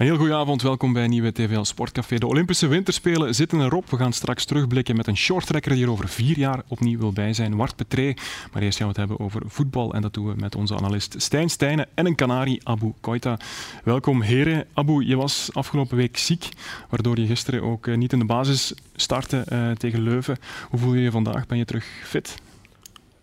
Een heel goede avond, welkom bij Nieuwe TVL Sportcafé. De Olympische Winterspelen zitten erop. We gaan straks terugblikken met een shorttracker die er over vier jaar opnieuw wil bij zijn, Wart Petré. Maar eerst gaan we het hebben over voetbal en dat doen we met onze analist Stijn Stijnen en een Canari, Abu Koita. Welkom heren. Abu, je was afgelopen week ziek, waardoor je gisteren ook eh, niet in de basis startte uh, tegen Leuven. Hoe voel je je vandaag? Ben je terug fit?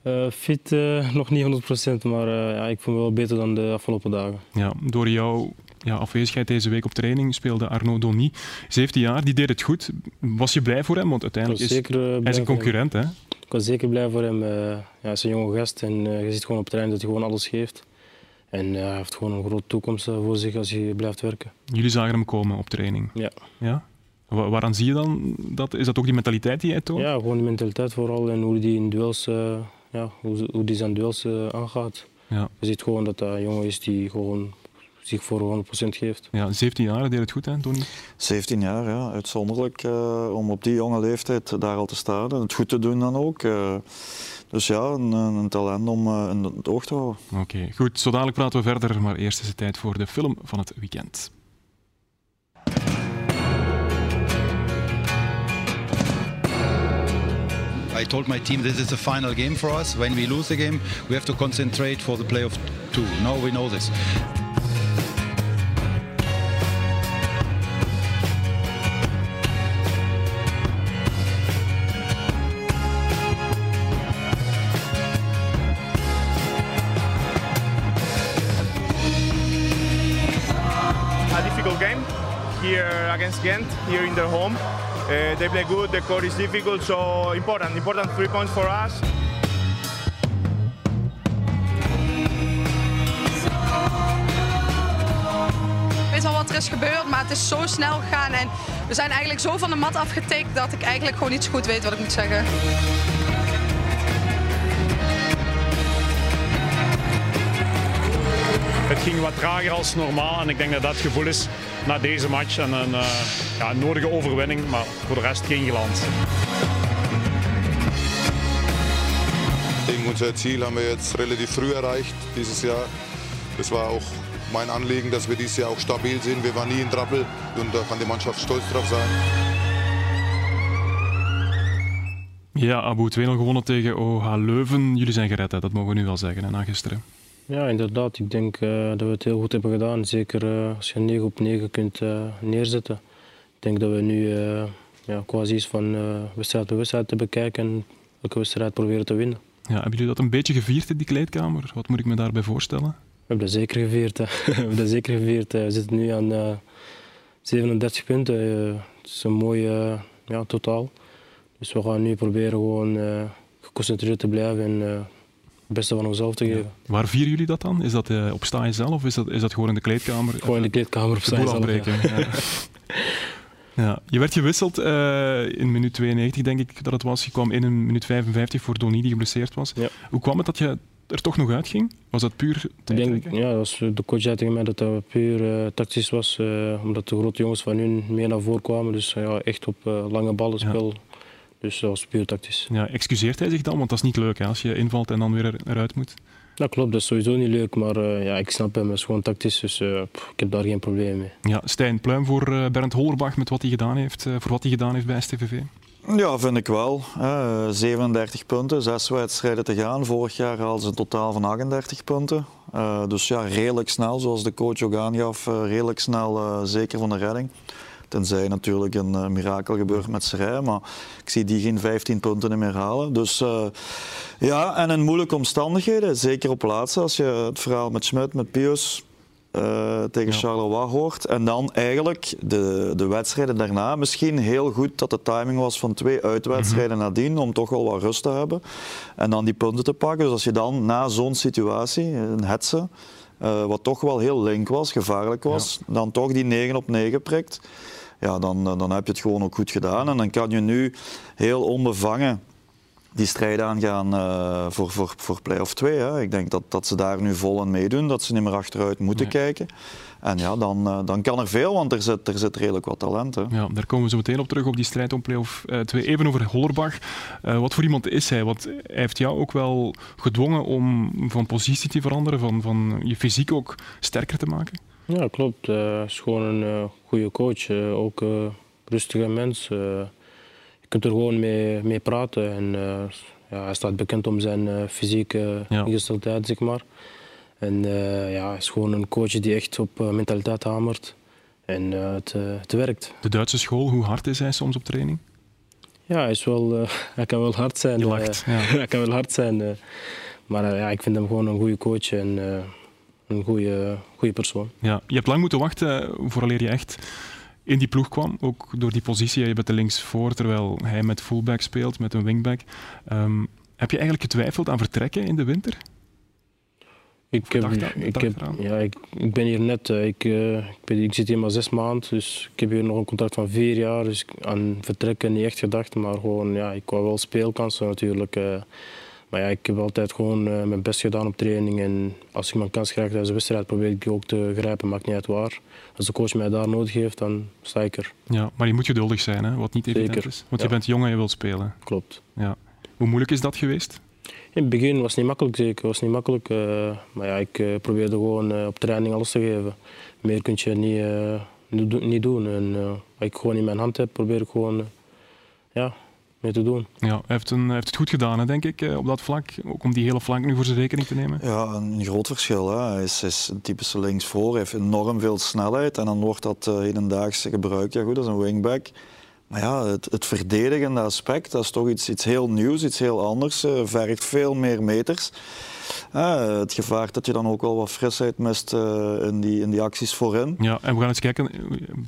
Uh, fit uh, nog niet 100%, maar uh, ja, ik voel me wel beter dan de afgelopen dagen. Ja, door jouw ja, afwezigheid deze week op training speelde Arnaud Donny, 17 jaar, die deed het goed. Was je blij voor hem? Want uiteindelijk is hij is een concurrent. Hè? Ik was zeker blij voor hem. ja, hij is een jonge gast en je ziet gewoon op training dat hij gewoon alles geeft. En hij heeft gewoon een grote toekomst voor zich als hij blijft werken. Jullie zagen hem komen op training? Ja. ja? Waaraan zie je dan dat? Is dat ook die mentaliteit die hij toont? Ja, gewoon die mentaliteit vooral en hoe hij in duels ja, hoe, hoe die zijn duels uh, aangaat. Ja. Je ziet gewoon dat dat een jongen is die gewoon zich voor 100% geeft. Ja, 17 jaar deed het goed, hè, Tony? 17 jaar, ja. Uitzonderlijk uh, om op die jonge leeftijd daar al te staan en het goed te doen dan ook. Uh, dus ja, een, een talent om uh, in het oog te houden. Oké, okay, goed. Zo dadelijk praten we verder, maar eerst is het tijd voor de film van het weekend. I told my team this is the final game for us. When we lose the game, we have to concentrate for the playoff two. Now we know this. Against Ghent, here in their home. Uh, they play good, the court is difficult, so important, important three points for us. Ik weet wel wat er is gebeurd, maar het is zo snel gegaan en we zijn eigenlijk zo van de mat afgetikt dat ik eigenlijk gewoon niet zo goed weet wat ik moet zeggen. Ging wat trager als normaal en ik denk dat dat het gevoel is na deze match. En een uh, ja, nodige overwinning, maar voor de rest geen glans. Unser Ziel haben wir jetzt relativ früh erreicht dieses Jahr. Das war auch mein Anliegen, dass wir dieses Jahr auch stabil sind. Wir waren nie in Trappel und da kann die Mannschaft stolz drauf sein. Ja, Abu 2-0 gewonnen tegen OH Leuven. Jullie zijn gered, hè? dat mogen we nu wel zeggen, hè, na gisteren. Ja, inderdaad. Ik denk uh, dat we het heel goed hebben gedaan. Zeker uh, als je 9 op 9 kunt uh, neerzetten. Ik denk dat we nu ja, quasi is van wedstrijd per wedstrijd te bekijken en elke wedstrijd proberen te winnen. Ja, hebben jullie dat een beetje gevierd in die kleedkamer? Wat moet ik me daarbij voorstellen? We hebben dat zeker gevierd. Hè. we hebben dat zeker gevierd. We zitten nu aan 37 punten. het is een mooi ja, totaal. Dus we gaan nu proberen gewoon geconcentreerd te blijven en het beste van onszelf te geven. Ja. Waar vieren jullie dat dan? Is dat uh, op staan zelf of is dat, is dat gewoon in de kleedkamer? Gewoon in de kleedkamer op staan zelf. Ja. ja. Je werd gewisseld uh, in minuut 92, denk ik dat het was. Je kwam in een minuut 55 voor Donny, die geblesseerd was. Hoe kwam het dat je er toch nog uitging? Was dat puur ik denk, Ja, dat was de coach zei tegen mij dat dat puur uh, tactisch was. omdat de grote jongens van hun meer naar voren kwamen. Dus ja, echt op lange ballen spel. Dus dat was puur tactisch. Ja, excuseert hij zich dan? Want dat is niet leuk hè, als je invalt en dan weer eruit moet. Dat klopt, dat is sowieso niet leuk, maar uh, ja, ik snap hem, het is gewoon tactisch, dus uh, pff, ik heb daar geen probleem mee. Ja, Stijn, pluim voor uh, Bernd Hollerbach met wat hij gedaan heeft, voor wat hij gedaan heeft bij STVV? Ja, vind ik wel. 37 punten, zes wedstrijden te gaan. Vorig jaar hadden ze een totaal van 38 punten. dus ja, redelijk snel, zoals de coach ook aangaf, redelijk snel zeker van de redding. Tenzij natuurlijk een uh, mirakel gebeurt met Serij. Maar ik zie die geen 15 punten meer halen. Dus uh, ja, en in moeilijke omstandigheden. Zeker op plaatsen. Als je het verhaal met Schmidt, met Pius uh, tegen ja. Charleroi hoort. En dan eigenlijk de, de wedstrijden daarna. Misschien heel goed dat de timing was van twee uitwedstrijden mm -hmm. nadien. Om toch wel wat rust te hebben. En dan die punten te pakken. Dus als je dan na zo'n situatie, een hetze. Uh, wat toch wel heel link was, gevaarlijk was, ja. dan toch die 9 op 9 prikt ja, dan, dan heb je het gewoon ook goed gedaan. En dan kan je nu heel onbevangen die strijd aangaan uh, voor, voor, voor play-off 2. Hè. Ik denk dat, dat ze daar nu vol aan meedoen, dat ze niet meer achteruit moeten nee. kijken. En ja, dan, uh, dan kan er veel, want er zit, er zit redelijk wat talent. Hè. Ja, daar komen we zo meteen op terug, op die strijd om play-off 2. Uh, even over Hollerbach. Wat voor iemand is hij? Want hij heeft jou ook wel gedwongen om van positie te veranderen, van, van je fysiek ook sterker te maken? Ja, klopt. Hij is gewoon een goede coach. ook een rustige mens. je kunt er gewoon mee, mee praten. En, ja, hij staat bekend om zijn fysieke ja. zeg maar. En ja, hij is gewoon een coach die echt op mentaliteit hamert. En het, het werkt. De Duitse school, hoe hard is hij soms op training? Ja, hij, is wel, uh, hij kan wel hard zijn. Je lacht, ja. hij kan wel hard zijn. Maar ja, ik vind hem gewoon een goede coach en een goede, goede persoon. Ja, je hebt lang moeten wachten vooraleer je echt in die ploeg kwam. Ook door die positie. Je bent de linksvoor, terwijl hij met fullback speelt, met een wingback. Um, heb je eigenlijk getwijfeld aan vertrekken in de winter? Ik, heb, ik, heb, ja, ik, ik ben hier net, ik, uh, ik, ben, ik, zit hier maar zes maanden, dus ik heb hier nog een contract van vier jaar. Dus aan vertrekken niet echt gedacht, maar gewoon, ja, ik wou wel speelkansen natuurlijk. Uh, maar ja, ik heb altijd gewoon uh, mijn best gedaan op training. En als ik mijn kans krijg tijdens de wedstrijd, probeer ik die ook te grijpen, maakt niet uit waar. Als de coach mij daar nodig heeft, dan sta ik er. Ja, maar je moet geduldig zijn, hè? wat niet evident is. Want je bent jong en je wilt spelen. Klopt. Ja. Hoe moeilijk is dat geweest? In het begin was het niet makkelijk, zeker. Was niet makkelijk, uh, maar ja, ik uh, probeerde gewoon uh, op training alles te geven. Meer kun je niet, niet doen. En wat ik gewoon in mijn hand heb, probeer ik gewoon ja, mee te doen. Ja, hij heeft, een, heeft het goed gedaan, hè, denk ik, op dat vlak. Ook om die hele flank nu voor zijn rekening te nemen. Ja, een groot verschil. Hè. Hij is, is een typische linksvoor, heeft enorm veel snelheid en dan wordt dat hedendaags gebruikt. Ja, goed, dat is een wingback. Maar ja, het, het, verdedigende aspect, dat is toch iets, iets heel nieuws, iets heel anders. Uh, vergt veel meer meters. Uh, het gevaar dat je dan ook wel wat frisheid mist uh, in, die, in die acties voorin. Ja, en we gaan eens kijken.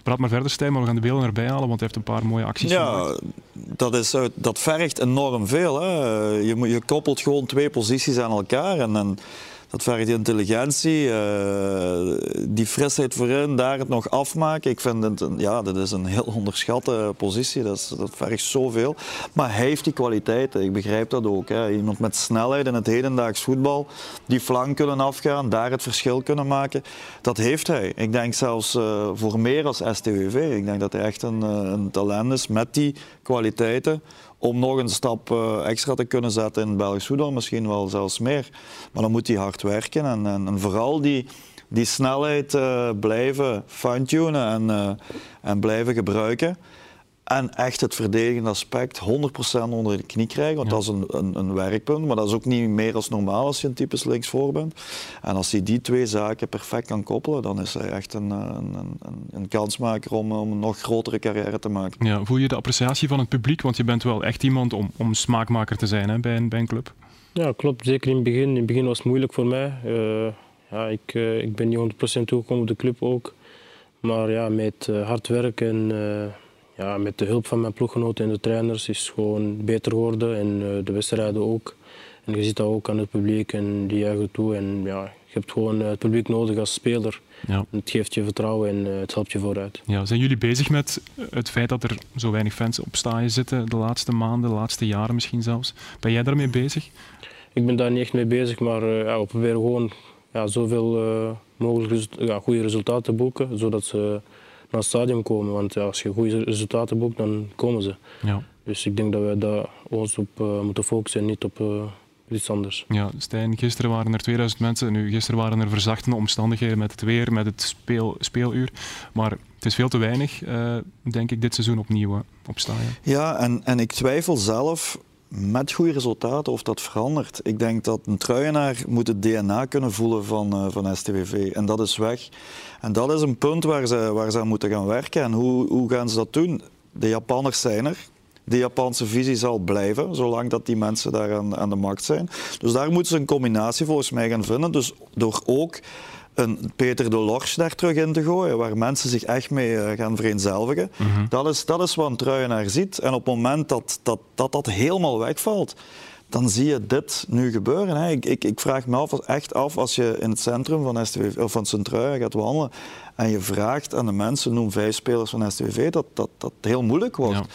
Praat maar verder, Stijn, maar we gaan de beelden erbij halen, want hij heeft een paar mooie acties ja, Dat, is, dat vergt enorm veel. Hè. Je, je koppelt gewoon twee posities aan elkaar en, en dat vergt intelligentie, uh, die frisheid voorin, daar het nog afmaken. Ik vind het, ja, dat is een heel onderschatte positie, dat, dat vergt zoveel. Maar hij heeft die kwaliteiten, ik begrijp dat ook. Hè. Iemand met snelheid in het hedendaags voetbal, die flank kunnen afgaan, daar het verschil kunnen maken, dat heeft hij. Ik denk zelfs uh, voor meer als STWV. Ik denk dat hij echt een, eh, een talent is met die kwaliteiten om nog een stap uh, extra te kunnen zetten in Belgisch voetbal, misschien wel zelfs meer. Maar dan moet hij hard werken en, en, vooral die, die snelheid uh, blijven fine-tunen en, uh, en blijven gebruiken. En echt het verdedigende aspect 100% onder de knie krijgen. Want dat is een, een, een, werkpunt. Maar dat is ook niet meer als normaal als je een typisch linksvoor bent. En als hij die twee zaken perfect kan koppelen, dan is hij echt een, een, een, een kansmaker om, om, een nog grotere carrière te maken. Ja, voel je de appreciatie van het publiek? Want je bent wel echt iemand om, om smaakmaker te zijn hè, bij, een, bij een club. Ja, klopt. Zeker in het begin. In het begin was het moeilijk voor mij. Uh, ja, ik, uh, ik ben niet 100% toegekomen op de club ook. Maar ja, met uh, hard werken en ja, met de hulp van mijn ploeggenoten en de trainers is het gewoon beter geworden. En uh, de wedstrijden ook. En je ziet dat ook aan het publiek en die juichen toe. En ja, je hebt gewoon het publiek nodig als speler. Ja. Het geeft je vertrouwen en uh, het helpt je vooruit. Ja, zijn jullie bezig met het feit dat er zo weinig fans op staaien zitten de laatste maanden, de laatste jaren misschien zelfs? Ben jij daarmee bezig? Ik ben daar niet echt mee bezig, maar ja, we proberen gewoon ja, zoveel mogelijk ja, goede resultaten te boeken, zodat ze naar het stadion komen. Want ja, als je goede resultaten boekt, dan komen ze. Ja. Dus ik denk dat we daar ons op uh, moeten focussen en niet op uh, iets anders. Ja, Stijn, gisteren waren er 2000 mensen. Nu, gisteren waren er verzachtende omstandigheden met het weer, met het speel, speeluur. Maar het is veel te weinig, uh, denk ik, dit seizoen opnieuw op stadion. Ja, en, en ik twijfel zelf met goede resultaten of dat verandert. Ik denk dat een truienaar moet het DNA kunnen voelen van, uh, van STWV. En dat is weg. En dat is een punt waar ze, waar ze aan moeten gaan werken. En hoe, hoe gaan ze dat doen? De Japanners zijn er. De Japanse visie zal blijven, zolang dat die mensen daar aan, aan de macht zijn. Dus daar moeten ze een combinatie volgens mij gaan vinden. Dus door ook een Peter de Lorch daar terug in te gooien, waar mensen zich echt mee uh, gaan vereenzelvigen. Mm dat, is, dat is wat een truienaar ziet. En op het moment dat dat, dat, dat helemaal wegvalt, dan zie je dit nu gebeuren. Hè. Ik, ik, ik, vraag me af, echt af als je in het centrum van, STV, of van Sint-Truiden gaat wandelen en je vraagt aan de mensen, noem vijf spelers van STV, dat dat, dat heel moeilijk wordt. Ja.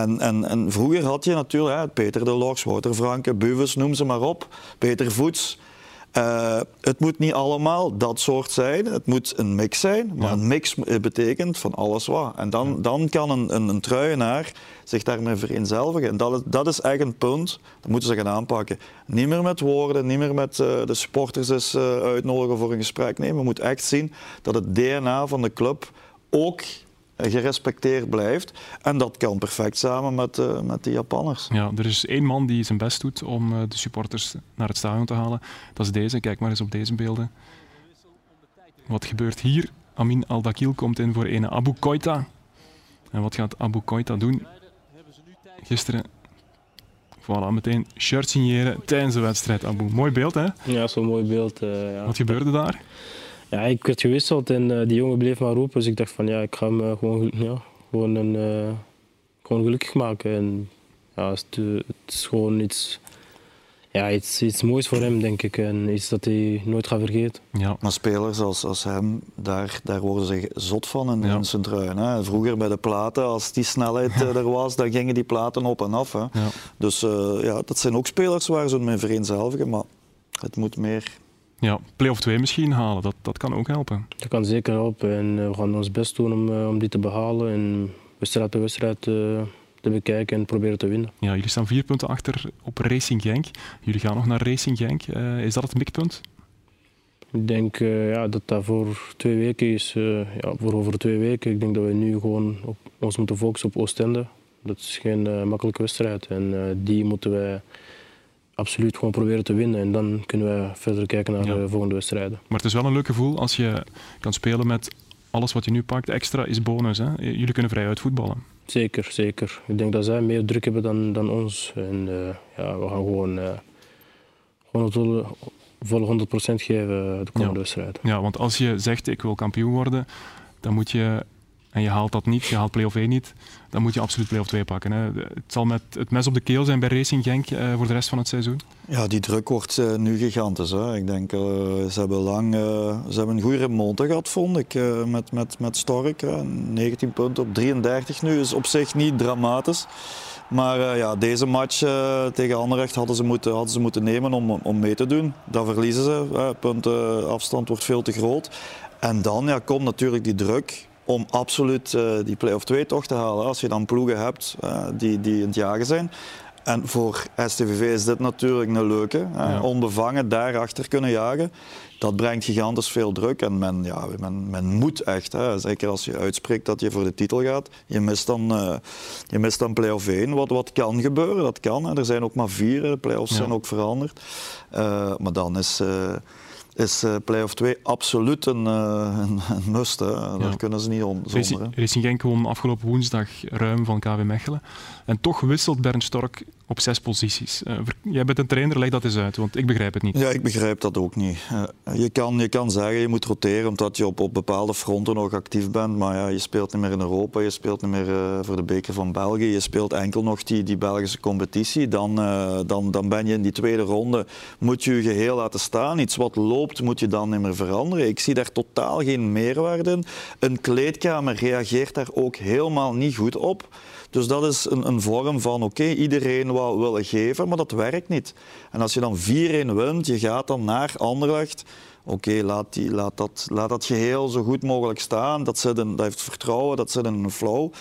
En, en, en vroeger had je natuurlijk hè, Peter de Lorch, Wouter Franke, Buves, noem ze maar op, Peter Voets. Uh, het moet niet allemaal dat soort zijn. Het moet een mix zijn. Maar een mix betekent van alles wat. En dan, dan kan een, een, een truienaar zich daarmee vereenzelvigen. En dat is, dat is echt een punt. Dat moeten ze gaan aanpakken. Niet meer met woorden, niet meer met uh, de supporters eens, uh, uitnodigen voor een gesprek. Nee, we moeten echt zien dat het DNA van de club ook gerespecteerd blijft. En dat kan perfect samen met, uh, met de Japanners. Ja, er is één man die zijn best doet om uh, de supporters naar het stadion te halen. Dat is deze. Kijk maar eens op deze beelden. Wat gebeurt hier? Amin Al-Dakil komt in voor een Abu Koita. En wat gaat Abu Koita doen? Gisteren Voilà, meteen shirt signeren tijdens de wedstrijd, Abu. Mooi beeld, hè? Ja, zo'n mooi beeld. Uh, ja. Wat gebeurde daar? Ja, ik werd gewisseld en uh, die jongen bleef maar roepen. Dus ik dacht van ja, ik ga hem uh, gewoon, ja, gewoon, een, uh, gewoon gelukkig maken. En ja, het, het is gewoon iets, ja, iets, iets moois voor hem, denk ik. En iets dat hij nooit gaat vergeten. Ja. Maar spelers als, als hem, daar, daar worden ze zot van in, ja. in zijn truin. Hè. Vroeger bij de platen, als die snelheid er was, dan gingen die platen op en af. Hè. Ja. Dus ja, dat zijn ook spelers waar ze mee vereenzelvigen. Maar het moet meer ja, play-off 2 misschien halen, dat, dat kan ook helpen. Dat kan zeker helpen en we gaan ons best doen om, om die te behalen en wedstrijd per wedstrijd te, te bekijken en proberen te winnen. Ja, jullie staan vier punten achter op Racing Genk. Jullie gaan nog naar Racing Genk. Is dat het mikpunt? Ik denk uh, ja, dat dat voor twee weken is. Uh, ja, voor over twee weken. Ik denk dat we nu gewoon op, ons moeten focussen op Oostende. Dat is geen makkelijke wedstrijd en die moeten wij absoluut gewoon proberen te winnen. En dan kunnen we verder kijken naar ja. de volgende wedstrijden. Maar het is wel een leuk gevoel als je kan spelen met alles wat je nu pakt. Extra is bonus. Hè? Jullie kunnen vrij voetballen. Zeker, zeker. Ik denk dat zij meer druk hebben dan, dan ons. En uh, ja, we gaan gewoon, uh, gewoon het volle, volle 100% geven de komende ja. wedstrijden. Ja, want als je zegt ik wil kampioen worden, dan moet je en je haalt dat niet, je haalt play-off 1 niet, dan moet je absoluut play-off 2 pakken. Hè. Het zal met het mes op de keel zijn bij Racing Genk uh, voor de rest van het seizoen. Ja, die druk wordt uh, nu gigantisch. Hè. Ik denk, uh, ze hebben lang ze hebben een goede remonte gehad, vond ik, met, met, met Stork. 19 punten op 33 nu is op zich niet dramatisch. Maar ja, deze match tegen Anderlecht hadden ze moeten, hadden ze moeten nemen om, om mee te doen. Dat verliezen ze. puntenafstand wordt veel te groot. En dan ja, komt natuurlijk die druk om absoluut uh, die play-off 2 toch te halen. Als je dan ploegen hebt uh, die, die in het jagen zijn. En voor STVV is dit natuurlijk een leuke. Uh, ja. Onbevangen daarachter kunnen jagen. Dat brengt gigantisch veel druk. En men, ja, men, men moet echt, hè, zeker als je uitspreekt dat je voor de titel gaat. Je mist dan, je mist dan play-off 1. Wat, wat kan gebeuren, dat kan. Hè. Er zijn ook maar vier, de play-offs ja. zijn ook veranderd. maar dan is is uh, play-off 2 absoluut een, uh, een, een must. Hè. Daar ja. kunnen ze niet om. Racing Genk won afgelopen woensdag ruim van KW Mechelen. En toch wisselt Bernd Stork op zes posities. Uh, jij bent een trainer, leg dat eens uit, want ik begrijp het niet. Ja, ik begrijp dat ook niet. je, kan, je kan zeggen, je moet roteren omdat je op, op bepaalde fronten nog actief bent, maar ja, je speelt niet meer in Europa, je speelt niet meer voor de beker van België, je speelt enkel nog die, die Belgische competitie. Dan, dan, dan ben je in die tweede ronde, moet je je geheel laten staan. Iets wat loopt, moet je dan niet meer veranderen. Ik zie daar totaal geen meerwaarde in. Een kleedkamer reageert daar ook helemaal niet goed op. Dus dat is een, een vorm van, oké, okay, iedereen wou willen geven, maar dat werkt niet. En als je dan 4-1 wint, je gaat dan naar Anderlecht, oké, okay, laat, laat, dat, laat dat geheel zo goed mogelijk staan. Dat, zit in, dat heeft vertrouwen, dat zit in een flow.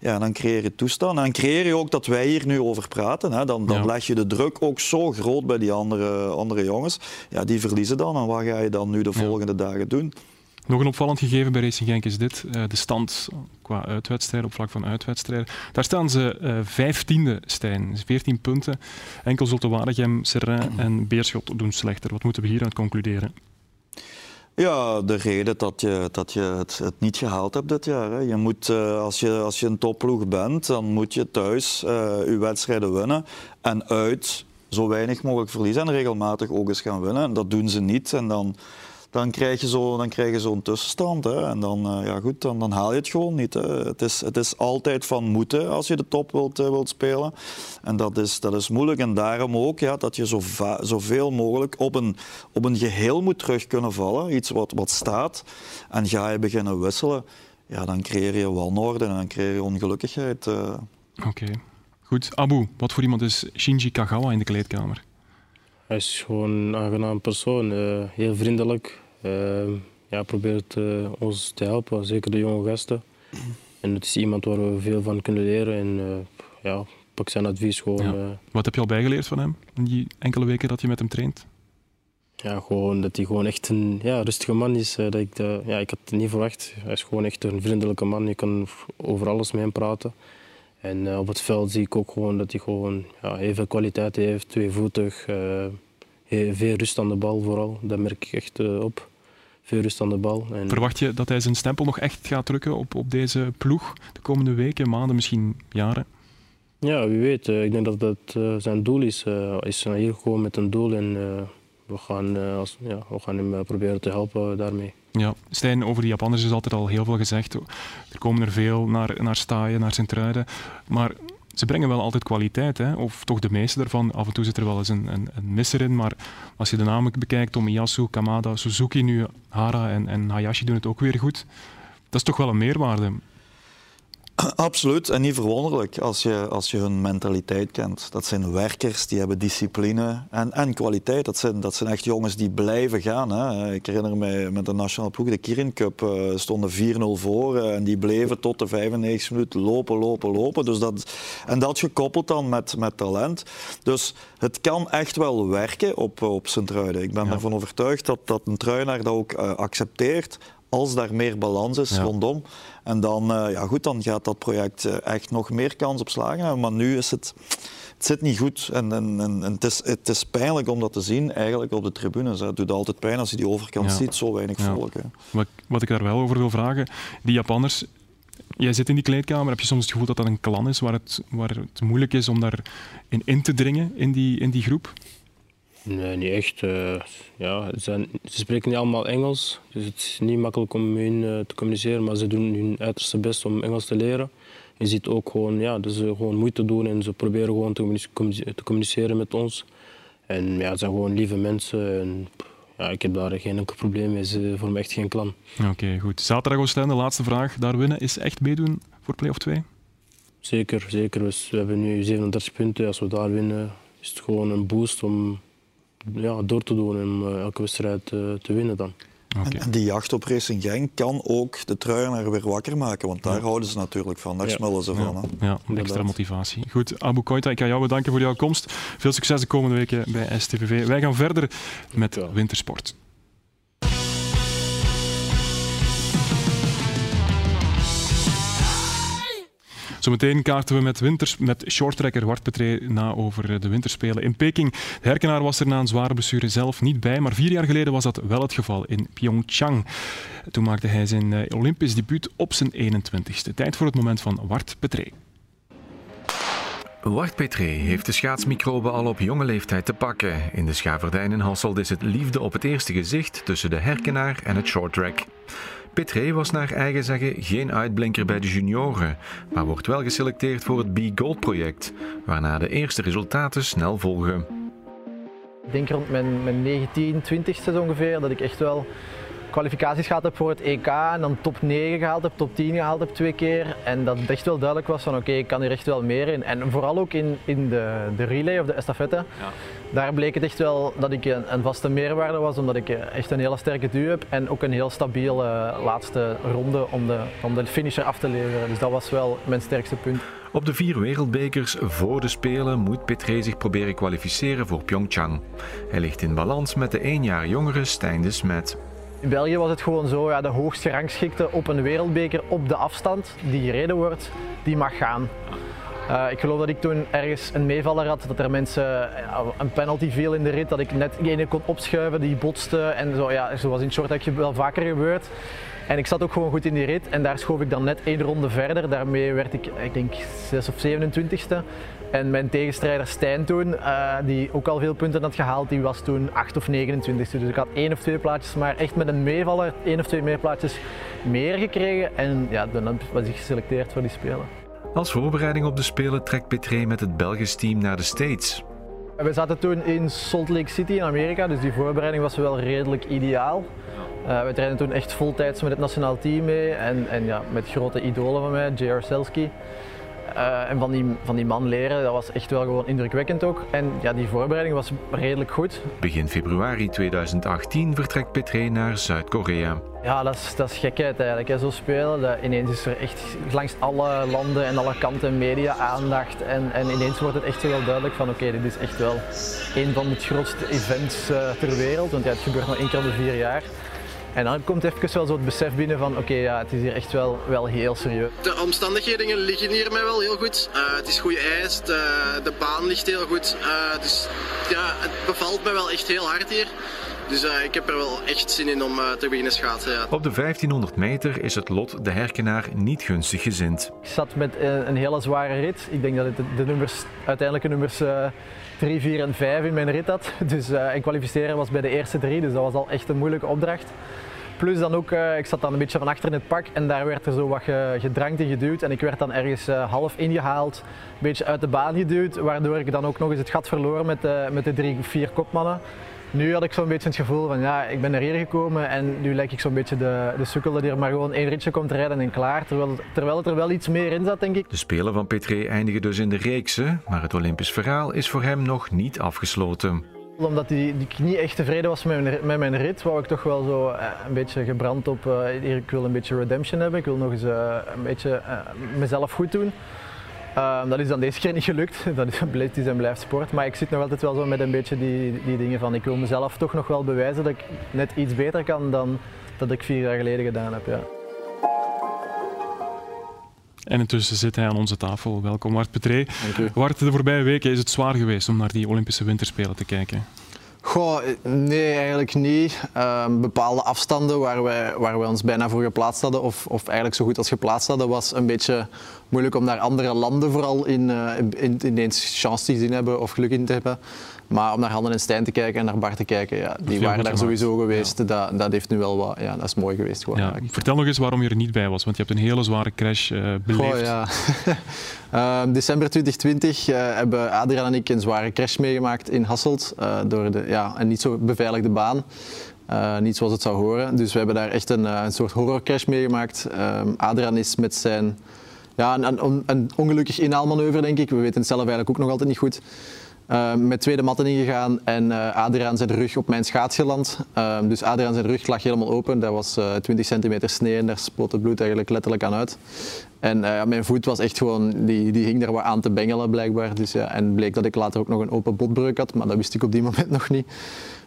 Ja, dan creëer je toestand. En dan creëer je ook dat wij hier nu over praten. Hè. Dan, dan ja. leg je de druk ook zo groot bij die andere, andere jongens. Ja, die verliezen dan. En wat ga je dan nu de volgende ja. dagen doen? Nog een opvallend gegeven bij Racing Genk is dit. Uh, de stand qua uitwedstrijden, op vlak van uitwedstrijden. Daar staan ze vijftiende, uh, Stijn. 14 punten. Enkel Zulte Waregem, Serrain en Beerschot doen slechter. Wat moeten we hieruit concluderen? Ja, de reden dat je, dat je het, het niet gehaald hebt dit jaar. Hè. Je moet, uh, als, je, als je een topploeg bent, dan moet je thuis je wedstrijden winnen. En uit zo weinig mogelijk verliezen en regelmatig ook eens gaan winnen. En dat doen ze niet. En dan dan krijg je zo, zo'n tussenstand. Hè. En dan, uh, ja goed, dan, dan haal je het gewoon niet. Hè. Het, is, het is altijd van moeten als je de top wilt, uh, wilt spelen. En dat is, dat is moeilijk. En daarom ook ja, dat je zo zoveel mogelijk op een, op een geheel moet terug kunnen vallen. Iets wat, wat staat. En ga je beginnen wisselen, ja, dan creëer je wanorde en dan creëer je ongelukkigheid. Uh. Oké. Goed. Abu, wat voor iemand is Shinji Kagawa in de kleedkamer? Hij is gewoon een aangenaam persoon, uh, heel vriendelijk. Uh, ja, probeert uh, ons te helpen, zeker de jonge gasten. En het is iemand waar we veel van kunnen leren. En ja, pak zijn advies gewoon. Ja. Wat heb je al bijgeleerd van hem in die enkele weken dat je met hem traint? Ja, gewoon dat hij gewoon echt een ja, rustige man is. Dat ik, de, ja, ik had het niet verwacht. Hij is gewoon echt een vriendelijke man. Je kan over alles met hem praten. En uh, op het veld zie ik ook gewoon dat hij gewoon ja, heel veel kwaliteit heeft, tweevoetig, uh, veel rust aan de bal vooral. Dat merk ik echt uh, op. Veel rust aan de bal. En Verwacht je dat hij zijn stempel nog echt gaat drukken op, op deze ploeg de komende weken, maanden, misschien jaren? Ja, wie weet. ik denk dat dat zijn doel is. Hij is hier gewoon met een doel en we, gaan, als, ja, we gaan hem proberen te helpen daarmee. Ja, Stijn, over die Japanners is altijd al heel veel gezegd. Er komen er veel naar, naar Staaien, naar Sint-Truiden. Maar ze brengen wel altijd kwaliteit, hè? of toch de meeste daarvan. Af en toe zit er wel eens een, een, een misser in, maar als je de namen bekijkt, Tomiyasu, Kamada, Suzuki, nu Hara en, en Hayashi doen het ook weer goed. Dat is toch wel een meerwaarde. Absoluut, en niet verwonderlijk als je, als je hun mentaliteit kent. Dat zijn werkers, die hebben discipline en, en kwaliteit. Dat zijn, dat zijn echt jongens die blijven gaan. Hè. Ik herinner me met de nationale ploeg, de Kirin Cup, uh, stonden 4-0 voor uh, en die bleven tot de 95 minuten lopen, lopen, lopen. Dus dat, en dat gekoppeld dan met, met talent. Dus het kan echt wel werken op, op Sint-Truiden. Ik ben ja. ervan overtuigd dat, dat een truinaar dat ook uh, accepteert als daar meer balans is rondom. En dan, uh, ja, goed, dan gaat dat project uh, echt nog meer kans op slagen hebben. Maar nu is het, het zit niet goed. En, en, en, het, is, het is pijnlijk om dat te zien eigenlijk op de tribunes. Het doet altijd pijn als je die overkant ja. ziet, zo weinig ja. volk. Hè. Wat, wat ik daar wel over wil vragen, die Japanners, Jij zit in die kleedkamer, heb je soms het gevoel dat dat een klan is waar het, waar het moeilijk is om daarin in te dringen in die, in die groep? Nee, niet echt. Uh, ja, ze, zijn, ze, spreken niet allemaal Engels, dus het is niet makkelijk om met hen uh, te communiceren, maar ze doen hun uiterste best om Engels te leren. Je ziet ook gewoon ja, dat ze gewoon moeite doen en ze proberen gewoon te, te communiceren met ons. En ja, het zijn gewoon lieve mensen en ja, ik heb daar geen enkel probleem mee. Ze vormen echt geen klan. Oké, okay, goed. Zaterdag Oostende, de laatste vraag. Daar winnen is echt meedoen voor play-off 2? Zeker, zeker. We hebben nu 37 punten. Als we daar winnen, is het gewoon een boost om ja, door te doen en uh, elke wedstrijd uh, te winnen dan. Okay. En die jacht op Racing Genk kan ook de truienaar weer wakker maken, want daar ja. houden ze natuurlijk van, daar ja. smullen ze van. Hè. Ja, extra motivatie. Goed, Abu Koita, ik ga jou bedanken voor jouw komst. Veel succes de komende weken bij STVV. Wij gaan verder met wintersport. Zometeen kaarten we met, winters, met shorttrekker Wart Petré na over de winterspelen in Peking. De herkenaar was er na een zware blessure zelf niet bij, maar vier jaar geleden was dat wel het geval in Pyeongchang. Toen maakte hij zijn Olympisch debuut op zijn 21ste. Tijd voor het moment van Wart Petré. Wart Petré heeft de schaatsmicroben al op jonge leeftijd te pakken. In de Schaverdijn in Hasselt is het liefde op het eerste gezicht tussen de herkenaar en het shorttrack. Petré was naar eigen zeggen geen uitblinker bij de junioren, maar wordt wel geselecteerd voor het B-Gold project, waarna de eerste resultaten snel volgen. Ik denk rond mijn, mijn 19, 20ste ongeveer dat ik echt wel kwalificaties gehad heb voor het EK en dan top 9 gehaald heb, top 10 gehaald heb twee keer. En dat het echt wel duidelijk was van oké, ik kan hier echt wel meer in. En vooral ook in, in de, de relay of de estafette. Ja. Daar bleek het echt wel dat ik een, een, vaste meerwaarde was, omdat ik echt een hele sterke duw heb en ook een heel stabiele laatste ronde om de, om de finisher af te leveren. Dus dat was wel mijn sterkste punt. Op de vier wereldbekers voor de Spelen moet Petré zich proberen kwalificeren voor Pyeongchang. Hij ligt in balans met de één jaar jongere Stijn de Smet. In België was het gewoon zo, ja, de hoogst gerangschikte op een wereldbeker op de afstand die gereden wordt, die mag gaan. Uh, ik geloof dat ik toen ergens een meevaller had, dat er mensen uh, een penalty viel in de rit, dat ik net ene kon opschuiven, die botste en zo, ja, zoals in het short wel vaker gebeurd. En ik zat ook gewoon goed in die rit en daar schoof ik dan net één ronde verder. Daarmee werd ik, ik denk, 6 of 27ste. En mijn tegenstrijder Stijn toen, uh, die ook al veel punten had gehaald, die was toen 8 of 29. Dus ik had één of twee plaatjes, maar echt met een meevaller, één of twee meer plaatjes meer gekregen. En ja, dan was ik geselecteerd voor die Spelen. Als voorbereiding op de Spelen trekt Petré met het Belgisch team naar de States. We zaten toen in Salt Lake City in Amerika, dus die voorbereiding was wel redelijk ideaal. Uh, we trainen toen echt voltijds met het nationaal team mee en, en ja, met grote idolen van mij, J.R. Selski. en van die, van die man leren, dat was echt wel gewoon indrukwekkend ook. En ja, die voorbereiding was redelijk goed. Begin februari 2018 vertrekt Petré naar Zuid-Korea. Ja, dat is, dat is gekheid eigenlijk. Hè. Zo spelen, dat ineens is er echt langs alle landen en alle kanten media aandacht. En, en ineens wordt het echt wel duidelijk van oké, dit is echt wel een van de grootste events uh, ter wereld. Want ja, het gebeurt maar één keer om de vier jaar. En dan komt even wel zo het besef binnen van oké, ja, het is hier echt wel, wel heel serieus. De omstandigheden liggen hier mij wel heel goed. Uh, het is goed ijs, de, de, baan ligt heel goed. Uh, dus ja, het bevalt me wel echt heel hard hier. Dus uh, ik heb er wel echt zin in om uh, te beginnen schaatsen. Ja. Op de 1500 meter is het lot de herkenaar niet gunstig gezind. Ik zat met een hele zware rit. Ik denk dat ik de, de nummers, uiteindelijke nummers 3, 4 en 5 in mijn rit had. Dus en kwalificeren was bij de eerste drie, dus dat was al echt een moeilijke opdracht. Plus dan ook, ik zat dan een beetje van achter in het pak en daar werd er zo wat gedrankt en geduwd. En ik werd dan ergens half ingehaald, een beetje uit de baan geduwd. Waardoor ik dan ook nog eens het gat verloor met, met de drie, vier kopmannen. Nu had ik zo'n beetje het gevoel van ja, ik ben er hier gekomen en nu lijk ik zo'n beetje de, de sukkel die er maar gewoon één ritje komt rijden en klaar. Terwijl, terwijl het er wel iets meer in zat, denk ik. De Spelen van Petré eindigen dus in de reekse, maar het Olympisch verhaal is voor hem nog niet afgesloten omdat die, die niet echt tevreden was met mijn, met mijn rit, wou ik toch wel zo eh, een beetje gebrand op, uh, ik wil een beetje redemption hebben, ik wil nog eens uh, een beetje mezelf goed doen. Uh, dat is dan deze keer niet gelukt. Dat is, is en blijft sport. Maar ik zit nog altijd wel zo met een beetje die, die dingen van ik wil mezelf toch nog wel bewijzen dat ik net iets beter kan dan dat ik vier jaar geleden gedaan heb. Ja. En intussen zit hij aan onze tafel. Welkom Wart Petré. Wart, de voorbije weken is het zwaar geweest om naar die Olympische Winterspelen te kijken. Goh, nee, eigenlijk niet. Um, bepaalde afstanden waar wij, waar wij ons bijna voor geplaatst hadden, of, of eigenlijk zo goed als geplaatst hadden, was een beetje moeilijk om daar andere landen vooral in, uh, in, ineens chance te zien hebben of geluk in te hebben. Maar om naar Handen en Stijn te kijken en naar Bart te kijken, ja, die waren daar sowieso geweest. Dat, dat heeft nu wel wat, ja, dat is mooi geweest. Gewoon, ja, vertel nog eens waarom je er niet bij was, want je hebt een hele zware crash uh, beleefd. Goh, ja. uh, december 2020 uh, hebben Adriaan en ik een zware crash meegemaakt in Hasselt uh, door de, ja, een niet zo beveiligde baan. Uh, niet zoals het zou horen. Dus we hebben daar echt een, een soort horrorcrash meegemaakt. Uh, Adriaan is met zijn ja, een, een, een ongelukkig inhaalmanoeuvre, denk ik. We weten het zelf eigenlijk ook nog altijd niet goed. Uh, met tweede matten ingegaan en uh, Adriaan zijn rug op mijn schaats geland. Uh, dus Adriaan zijn rug lag helemaal open. Dat was 20 centimeter snee en daar het bloed eigenlijk letterlijk aan uit. En mijn voet was echt gewoon, die, die hing daar wat aan te bengelen blijkbaar. Dus, ja, en bleek dat ik later ook nog een open botbreuk had, maar dat wist ik op die moment nog niet.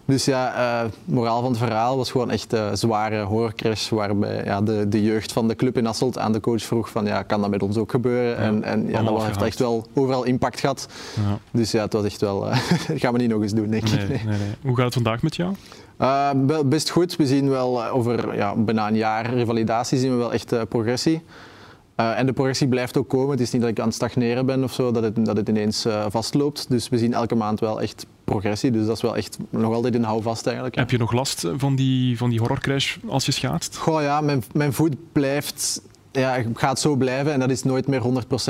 Dus ja, uh, moraal van het verhaal was gewoon echt een zware horrorcrash waarbij ja, de, de jeugd van de club in Asselt aan de coach vroeg van ja, kan dat met ons ook gebeuren? Ja, en, en ja, dat heeft echt wel overal impact gehad. Ja. Dus ja, het was echt wel, uh, dat gaan we niet nog eens doen denk nee, ik. Nee. Nee, Hoe gaat het vandaag met jou? Uh, best goed. We zien wel over ja, bijna een jaar revalidatie zien we wel echt progressie. Uh, en de progressie blijft ook komen. Het is niet dat ik aan het stagneren ben of zo, dat het, dat het ineens uh, vastloopt. Dus we zien elke maand wel echt progressie. Dus dat is wel echt nog altijd een houvast eigenlijk. Heb je nog last van die, van die horrorcrash als je schaatst? Goh ja, mijn, mijn voet blijft ja, gaat zo blijven en dat is nooit meer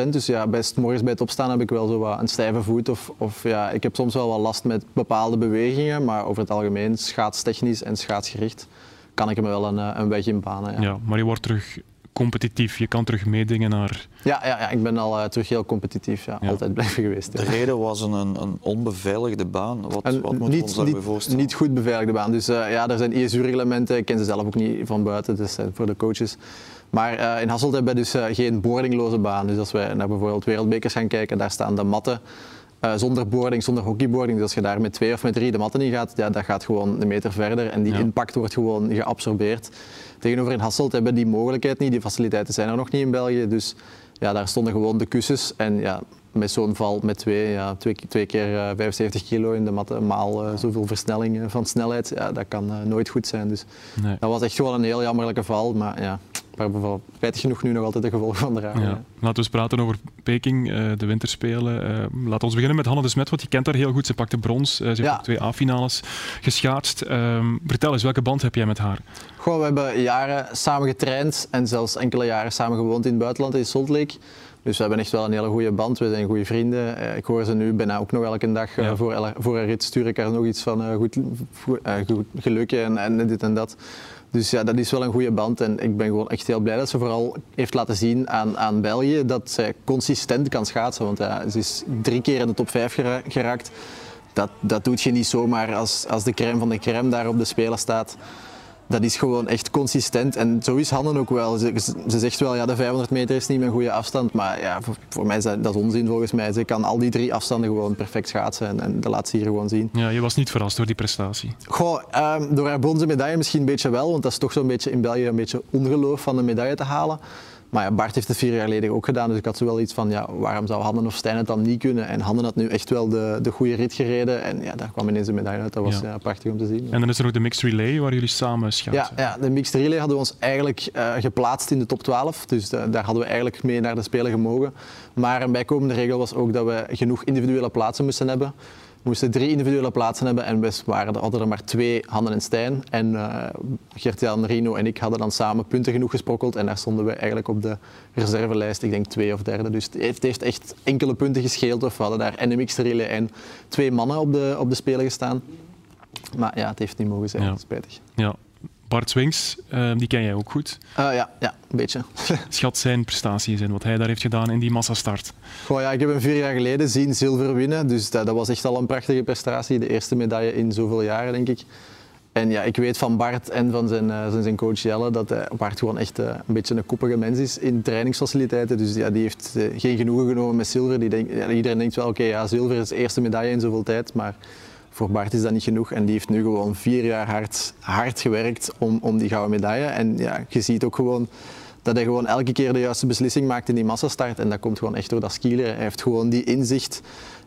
100%. Dus ja, best morgens bij het opstaan heb ik wel zo wat een stijve voet. Of, of ja, ik heb soms wel wat last met bepaalde bewegingen, maar over het algemeen schaatstechnisch en schaatsgericht kan ik hem wel een, een weg in banen. Ja. ja, maar je wordt terug competitief. Je kan terug meedingen naar... Ja, ja, ja ik ben al uh, terug heel competitief. Ja. ja. Altijd blijven geweest. De reden was een, een onbeveiligde baan. Wat, een, wat moet niet, ons daarbij voorstellen? Niet goed beveiligde baan. Dus uh, ja, er zijn ISU-reglementen. Ik ken ze zelf ook niet van buiten, dus uh, voor de coaches. Maar uh, in Hasselt hebben we dus geen boardingloze baan. Dus als wij naar bijvoorbeeld wereldbekers gaan kijken, daar staan de matten uh, zonder boarding, zonder hockeyboarding. Dus als je daar met twee of met drie de matten in gaat, ja, dat gaat gewoon een meter verder en die ja. impact wordt gewoon geabsorbeerd. Tegenover in Hasselt hebben die mogelijkheid niet, die faciliteiten zijn er nog niet in België. Dus ja, daar stonden gewoon de kussens en ja, met zo'n val met twee, ja, twee, twee keer uh, 75 kilo in de matten, maal uh, zoveel versnelling van snelheid, ja, dat kan nooit goed zijn. Dus nee. dat was echt gewoon een heel jammerlijke val, maar ja, waar we spijtig genoeg nu nog altijd de gevolgen van dragen. Ja. Laten we eens praten over Peking, uh, de winterspelen. Uh, laten we beginnen met Hanne de Smet, want je kent haar heel goed. Ze pakte brons, uh, ze heeft twee A-finales geschaatst. Um, vertel eens, welke band heb jij met haar? Goh, we hebben jaren samen getraind en zelfs enkele jaren samen gewoond in het buitenland, in Salt Lake. Dus we hebben echt wel een hele goede band. We zijn goede vrienden. Eh, ik hoor ze nu bijna ook nog elke dag eh, voor, voor een rit stuur ik haar nog iets van eh, goed, goed, eh, goed geluk en, en dit en dat. Dus ja, dat is wel een goede band. En ik ben gewoon echt heel blij dat ze vooral heeft laten zien aan, aan België dat zij consistent kan schaatsen. Want ja, ze is drie keer in de top 5 gera- geraakt. Dat, dat doet je niet zomaar als, als de crème van de crème daar op de Spelen staat. Dat is gewoon echt consistent. En zo is Hanne ook wel. Ze, ze zegt wel, ja, de 500 meter is niet mijn goede afstand. Maar ja, voor, voor mij is dat, dat is onzin volgens mij. Ze kan al die drie afstanden gewoon perfect schaatsen. En, en dat laat ze hier gewoon zien. Ja, je was niet verrast door die prestatie. Goh, ehm, door haar bronzen medaille misschien een beetje wel. Want dat is toch zo'n beetje in België een beetje ongeloof van een medaille te halen. Maar ja, Bart heeft het vier jaar geleden ook gedaan. Dus ik had zo wel iets van, ja, waarom zou Hanne of Stijn het dan niet kunnen? En Hanne had nu echt wel de, de goede rit gereden. En ja, daar kwam ineens een medaille uit. Dat was Ja. ja, prachtig om te zien. En dan is er nog de mixed relay waar jullie samen schaatsen. Ja, ja, de mixed relay hadden we ons eigenlijk eh, geplaatst in de top 12. Dus daar hadden we eigenlijk mee naar de Spelen gemogen. Maar een bijkomende regel was ook dat we genoeg individuele plaatsen moesten hebben. We moesten drie individuele plaatsen hebben en we waren, hadden er maar twee, Hanne en Stijn. En eh Gert-Jan, Rino en ik hadden dan samen punten genoeg gesprokkeld. En daar stonden we eigenlijk op de reservelijst, ik denk twee of derde. Dus het heeft, echt enkele punten gescheeld. Of we hadden daar mixed relay en twee mannen op de, op de Spelen gestaan. Maar ja, het heeft niet mogen zijn, Ja. spijtig. Ja. Bart Swings, eh, die ken jij ook goed. Eh, ja, ja, een beetje. Schat zijn prestaties en wat hij daar heeft gedaan in die massastart. Goh, ja, ik heb hem vier jaar geleden zien zilver winnen. Dus dat, dat was echt al een prachtige prestatie. De eerste medaille in zoveel jaren, denk ik. En ja, ik weet van Bart en van zijn, eh, zijn, zijn coach Jelle dat hij, Bart gewoon echt eh, een beetje een koppige mens is in trainingsfaciliteiten. Dus ja, die heeft eh, geen genoegen genomen met zilver. Die denkt, ja, iedereen denkt wel, oké, ja, zilver is de eerste medaille in zoveel tijd. Maar voor Bart is dat niet genoeg. En die heeft nu gewoon vier jaar hard, hard gewerkt om, om die gouden medaille. En ja, je ziet ook gewoon dat hij gewoon elke keer de juiste beslissing maakt in die massastart. En dat komt gewoon echt door dat skileren. Hij heeft gewoon die inzicht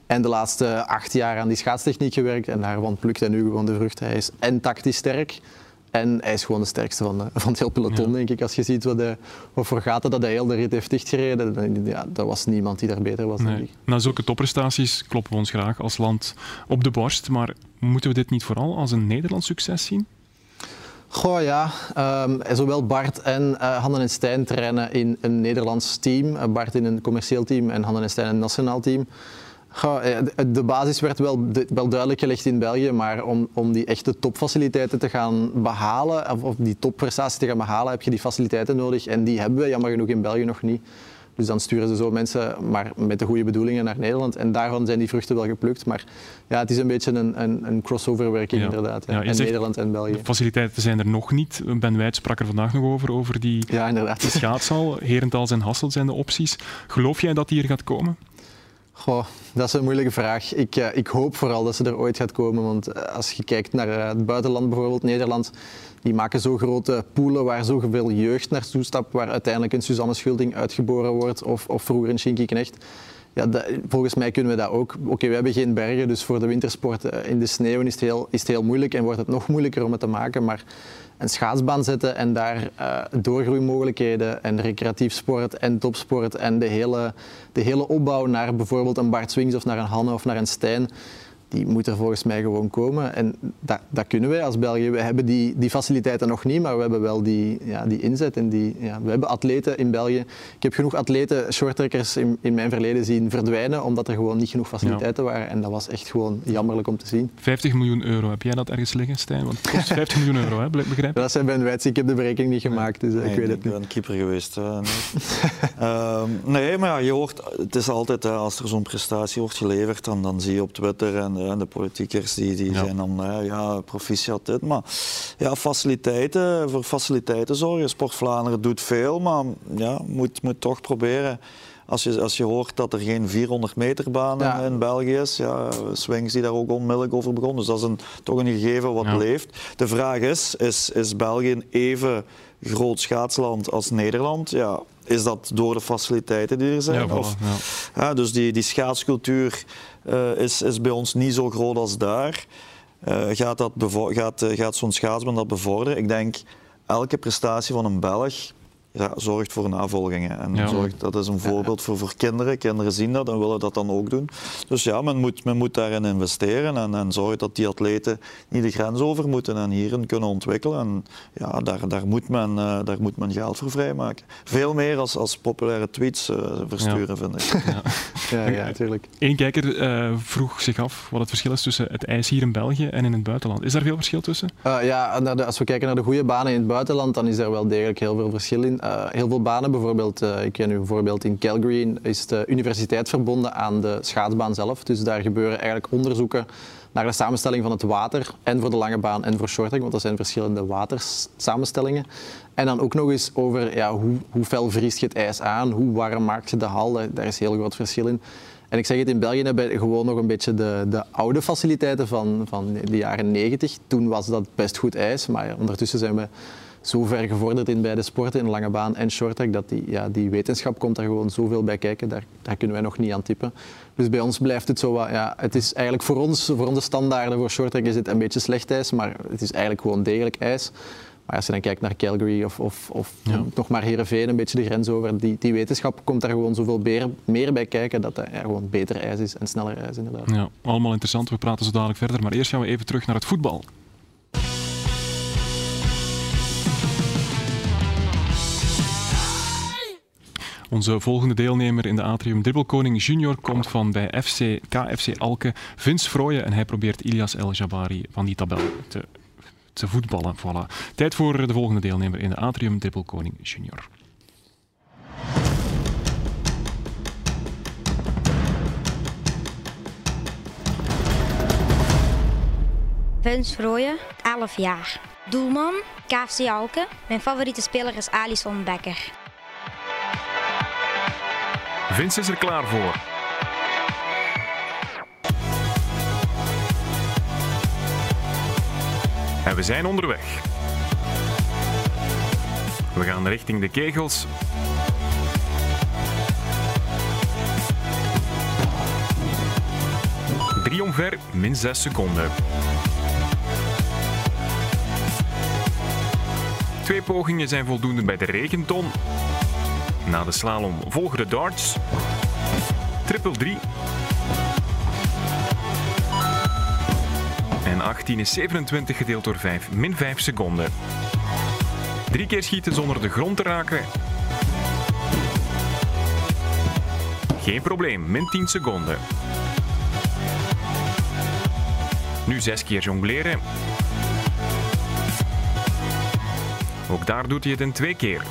en de laatste acht jaar aan die schaatstechniek gewerkt. En daarvan plukt hij nu gewoon de vrucht. Hij is en tactisch sterk. En hij is gewoon de sterkste van, de, van het heel peloton, denk ik. Als je ziet wat, hij, wat voor gaten dat hij heel de rit heeft dichtgereden. dan- Ja, er was niemand die daar beter was, Nee. Na zulke topprestaties kloppen we ons graag als land op de borst. Maar moeten we dit niet vooral als een Nederlands succes zien? Goh ja, ehm, zowel Bart en eh Hanne en Stijn trainen in een Nederlands team. Eh, Bart in een commercieel team en Hanne en Stijn in een nationaal team. Goh, eh, de- basis werd wel, wel duidelijk gelegd in België, maar om, om die echte topfaciliteiten te gaan behalen, of, of die topprestatie te gaan behalen, heb je die faciliteiten nodig. En die hebben we jammer genoeg in België nog niet. Dus dan sturen ze zo mensen, maar met de goede bedoelingen, naar Nederland. En daarvan zijn die vruchten wel geplukt. Maar ja, het is een beetje een, een, een crossover-werking Ja. inderdaad. Ja. En Nederland en België. De faciliteiten zijn er nog niet. Ben Wijt sprak er vandaag nog over, over die Ja, inderdaad. schaatshal. Herentals en Hasselt zijn de opties. Geloof jij dat die hier gaat komen? Goh, dat is een moeilijke vraag. Ik, eh, ik hoop vooral dat ze er ooit gaat komen. Want eh, als je kijkt naar eh, het buitenland, bijvoorbeeld Nederland, die maken zo grote poelen waar zoveel jeugd naartoe stapt, waar uiteindelijk een Suzanne Schulding uitgeboren wordt of, of vroeger een Shinky Knecht. Ja, volgens mij kunnen we dat ook. Oké, we hebben geen bergen, dus voor de wintersport eh, in de sneeuw is het, heel, is het heel moeilijk en wordt het nog moeilijker om het te maken. Maar een schaatsbaan zetten en daar eh, doorgroeimogelijkheden en recreatief sport en topsport en de hele, de hele opbouw naar bijvoorbeeld een Bart Swings of naar een Hanne of naar een Stijn, die moet er volgens mij gewoon komen. En dat, dat kunnen wij als België. We hebben die, die faciliteiten nog niet, maar we hebben wel die, ja, die inzet. En die, ja, we hebben atleten in België. Ik heb genoeg atleten, shorttrekkers in, in mijn verleden zien verdwijnen, omdat er gewoon niet genoeg faciliteiten waren. En dat was echt gewoon jammerlijk om te zien. 50 miljoen euro. Heb jij dat ergens liggen, Stijn? Want het kost 50 miljoen euro, hè? begrijp ik? Dat zijn Ben Wijts. Ik heb de berekening niet gemaakt, dus eh, Nee, ik weet het Ik niet. ben keeper geweest. eh, nee. Ehm, nee, maar ja, je hoort, het is altijd, hè, als er zo'n prestatie wordt geleverd, dan, dan zie je op Twitter en, eh, de politiekers die, die Ja. zijn dan, ja, proficiat dit. Maar ja, faciliteiten, voor faciliteiten zorgen. Sport Vlaanderen doet veel, maar ja, moet, moet toch proberen. Als je, als je hoort dat er geen 400 meter baan in- Ja. in België is, ja, Swings die daar ook onmiddellijk over begon. Dus dat is een, toch een gegeven wat Ja. leeft. De vraag is, is, is België een even groot schaatsland als Nederland? Ja, is dat door de faciliteiten die er zijn? Ja, voilà, Of- ja. ja, dus die, die schaatscultuur eh, is, is bij ons niet zo groot als daar. Eh, gaat dat gaat, eh, gaat zo'n schaatsman dat bevorderen? Ik denk, elke prestatie van een Belg ja, zorgt voor navolgingen. En Ja. zorgt, dat is een voorbeeld voor, voor kinderen. Kinderen zien dat en willen dat dan ook doen. Dus ja, men moet, men moet daarin investeren en, en zorgen dat die atleten niet de grens over moeten en hierin kunnen ontwikkelen. En ja, daar, daar, moet, men, eh, daar moet men geld voor vrijmaken. Veel meer als, als populaire tweets eh, versturen, vind ik. Ja, ja, natuurlijk. Eén kijker eh, vroeg zich af wat het verschil is tussen het ijs hier in België en in het buitenland. Is daar veel verschil tussen? Eh, ja, als we kijken naar de goede banen in het buitenland, dan is er wel degelijk heel veel verschil in. Eh, heel veel banen, bijvoorbeeld, eh, ik ken u een voorbeeld in Calgary, is de universiteit verbonden aan de schaatsbaan zelf. Dus daar gebeuren eigenlijk onderzoeken naar de samenstelling van het water en voor de lange baan en voor shorttrack, want dat zijn verschillende watersamenstellingen. En dan ook nog eens over ja, hoe, hoe fel vriest je het ijs aan, hoe warm maakt je de hal, daar daar is heel groot verschil in. En ik zeg het, in België hebben we gewoon nog een beetje de, de oude faciliteiten van, van de jaren 90. Toen was dat best goed ijs, maar ondertussen zijn we zo ver gevorderd in beide sporten, in lange baan en shorttrack, dat die, ja, die wetenschap komt daar gewoon zoveel bij kijken. Daar, daar kunnen wij nog niet aan tippen. Dus bij ons blijft het zo wat, ja, het is eigenlijk voor ons, voor onze standaarden voor shorttrack is het een beetje slecht ijs, maar het is eigenlijk gewoon degelijk ijs. Maar als je dan kijkt naar Calgary of, of, of nog maar Heerenveen, een beetje de grens over, die, die wetenschap komt daar gewoon zoveel meer, meer bij kijken dat dat ja, gewoon beter ijs is en sneller ijs inderdaad. Ja, allemaal interessant. We praten zo dadelijk verder. Maar eerst gaan we even terug naar het voetbal. Onze volgende deelnemer in de Atrium Dribbelkoning Junior komt van bij FC, KFC Alke, Vince Frooyen. En hij probeert Ilias El Jabari van die tabel te, te voetballen. Tijd voor de volgende deelnemer in de Atrium Dribbelkoning Junior. Vince Vrooyen, 11 jaar. Doelman, KFC Alke. Mijn favoriete speler is Alison Becker. Vince is er klaar voor. En we zijn onderweg. We gaan richting de kegels. Drie omver, min 6 seconden. Twee pogingen zijn voldoende bij de regenton. Na de slalom volgen de darts. Triple 3. En 18 is 27 gedeeld door 5, min 5 seconden. Drie keer schieten zonder de grond te raken. Geen probleem, min 10 seconden. Nu zes keer jongleren. Ook daar doet hij het in twee keer.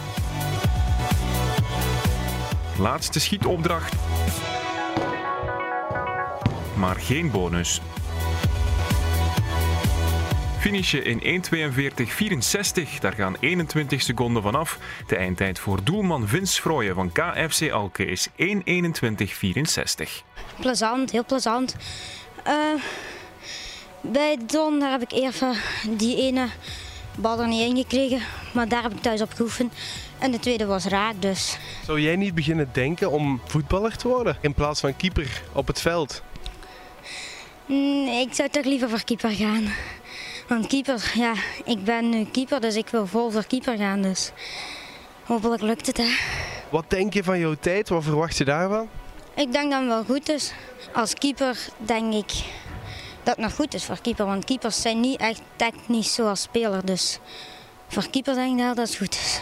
Laatste schietopdracht. Maar geen bonus. Finishen in 1.42.64, daar gaan 21 seconden vanaf. De eindtijd voor doelman Vince Frooyen van KFC Alke is 1.21.64. Plezant, heel plezant. Eh, bij Don daar heb ik even die ene bal er niet in gekregen, maar daar heb ik thuis op geoefend. En de tweede was raak, dus Zou jij niet beginnen denken om voetballer te worden in plaats van keeper op het veld? Mm, ik zou toch liever voor keeper gaan. Want keeper, ja, ik ben nu keeper, dus ik wil vol voor keeper gaan. Dus hopelijk lukt het, hè. Wat denk je van jouw tijd? Wat verwacht je daarvan? Ik denk het wel goed is. Als keeper denk ik dat het nog goed is voor keeper. Want keepers zijn niet echt technisch zoals speler. Dus voor keeper denk ik dat het goed is.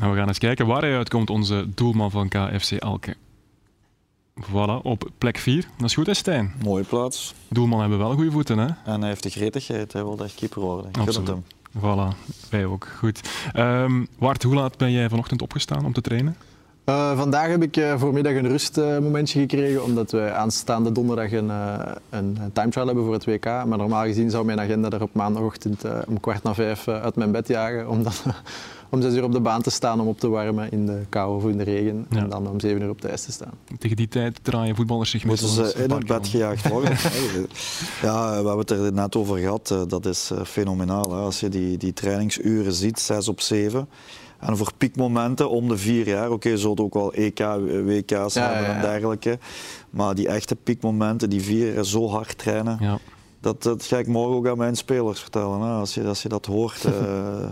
En we gaan eens kijken waar hij uitkomt, onze doelman van KFC Alke. Voilà, op plek 4. Dat is goed, hè, Stijn? Mooie plaats. Doelman hebben wel goede voeten, hè? En hij heeft de gretigheid, hij wil echt keeper worden. Ik het hem. Voilà, wij ook. Goed. Ehm Wart, hoe laat ben jij vanochtend opgestaan om te trainen? Eh, vandaag heb ik eh, voormiddag een rustmomentje gekregen, omdat we aanstaande donderdag een, eh, een time trial hebben voor het WK. Maar normaal gezien zou mijn agenda er op maandagochtend eh, om kwart na vijf eh, uit mijn bed jagen, om, dan, om zes uur op de baan te staan om op te warmen in de kou of in de regen. En dan om zeven uur op de ijs te staan. Tegen die tijd draaien voetballers zich Moeten meestal ze in het bed gejaagd worden? ja, we hebben het er net over gehad. Eh, Dat is eh, fenomenaal. Hè? Als je die, die trainingsuren ziet, 6 op 7. En voor piekmomenten om de vier jaar, oké, zullen het ook wel EK, WK's Ja, hebben ja, en dergelijke. Maar die echte piekmomenten, die vier jaar zo hard trainen, dat, dat ga ik morgen ook aan mijn spelers vertellen. Hè? Als, je, als je dat hoort, eh,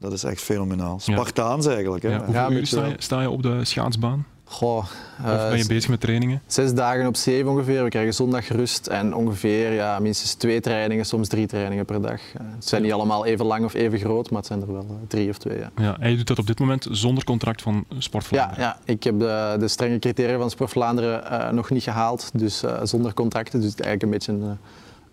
dat is echt fenomenaal. Spartaans eigenlijk. Hè? Ja, hoeveel uur sta je, sta je op de schaatsbaan? Goh, of ben je bezig met trainingen? Zes dagen op zeven ongeveer. We krijgen zondag rust en ongeveer ja, minstens twee trainingen, soms drie trainingen per dag. Uh, het zijn niet allemaal even lang of even groot, maar het zijn er wel uh, drie of twee. Ja. Ja, en je doet dat op dit moment zonder contract van Sport Vlaanderen? Ja, ja ik heb de, de strenge criteria van Sport Vlaanderen nog niet gehaald, dus zonder contracten. Dus het is eigenlijk een beetje een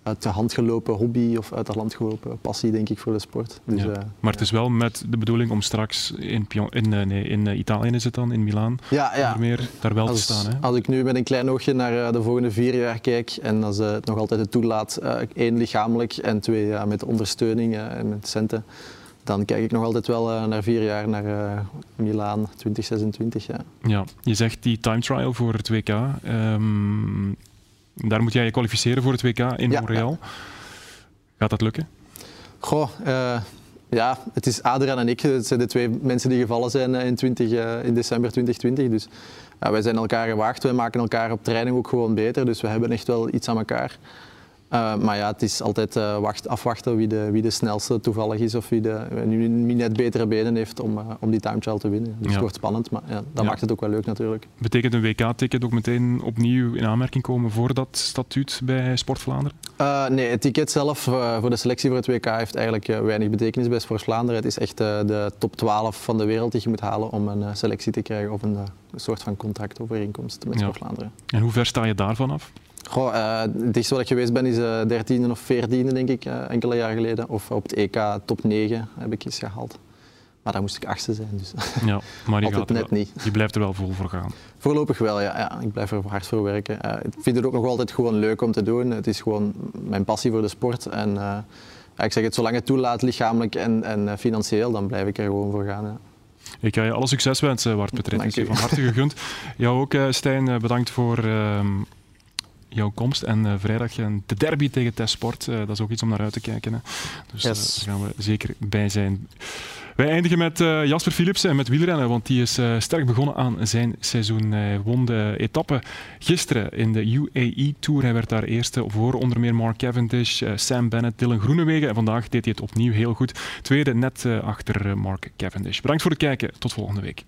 uit de hand gelopen hobby of uit de hand gelopen passie, denk ik, voor de sport. Dus, ja. uh, maar het is wel met de bedoeling om straks in, in, uh, nee, in uh, Italië is het dan, in Milaan, ja, ja. meer daar wel als, te staan. Hè? Als ik nu met een klein oogje naar de volgende vier jaar kijk en als het nog altijd het toelaat, één lichamelijk en twee met ondersteuning en met centen, dan kijk ik nog altijd wel naar vier jaar naar Milaan 2026. Ja. ja, je zegt die time trial voor het WK. Um, daar moet jij je kwalificeren voor het WK in Montreal. Gaat dat lukken? Goh, uh, ja, het is Adriaan en ik. Het zijn de twee mensen die gevallen zijn in, 20, uh, in december 2020. Dus uh, wij zijn elkaar gewaagd. Wij maken elkaar op training ook gewoon beter. Dus we hebben echt wel iets aan elkaar. Uh, maar ja, het is altijd uh, wacht, afwachten wie de, wie de snelste toevallig is of wie, de, wie net betere benen heeft om, uh, om die time trial te winnen. Dus ja. het wordt spannend, maar ja, dat ja. maakt het ook wel leuk natuurlijk. Betekent een WK-ticket ook meteen opnieuw in aanmerking komen voor dat statuut bij Sport Vlaanderen? nee, het ticket zelf voor de selectie voor het WK heeft eigenlijk weinig betekenis bij Sport Vlaanderen. Het is echt de top 12 van de wereld die je moet halen om een selectie te krijgen of een, een soort van contractovereenkomst met Sport Vlaanderen. En hoe ver sta je daarvan af? Goh, uh, het dichtste wat ik geweest ben is uh, dertiende of veertiende, denk ik, uh, enkele jaar geleden. Of op het EK top 9 heb ik eens gehaald. Maar daar moest ik achtste zijn. Dus. Ja, maar je, gaat net wel, niet. je blijft er wel vol voor gaan. Voorlopig wel, ja. ja. Ik blijf er hard voor werken. ik vind het ook nog altijd gewoon leuk om te doen. Het is gewoon mijn passie voor de sport. En ik zeg het, zolang het toelaat, lichamelijk en, en financieel, dan blijf ik er gewoon voor gaan. Ja. Ik ga je alle succes wensen, Bart Petret. Van harte gegund. Jou ook, Stijn, bedankt voor uh, jouw komst. En uh, vrijdag de derby tegen Testsport. Uh, dat is ook iets om naar uit te kijken. Hè. Dus yes. daar gaan we zeker bij zijn. Wij eindigen met Jasper Philipsen en met wielrennen, want die is sterk begonnen aan zijn seizoen. Hij won de etappe gisteren in de UAE Tour. Hij werd daar eerste voor onder meer Mark Cavendish, Sam Bennett, Dylan Groenewegen. En vandaag deed hij het opnieuw heel goed. Tweede net achter Mark Cavendish. Bedankt voor het kijken. Tot volgende week.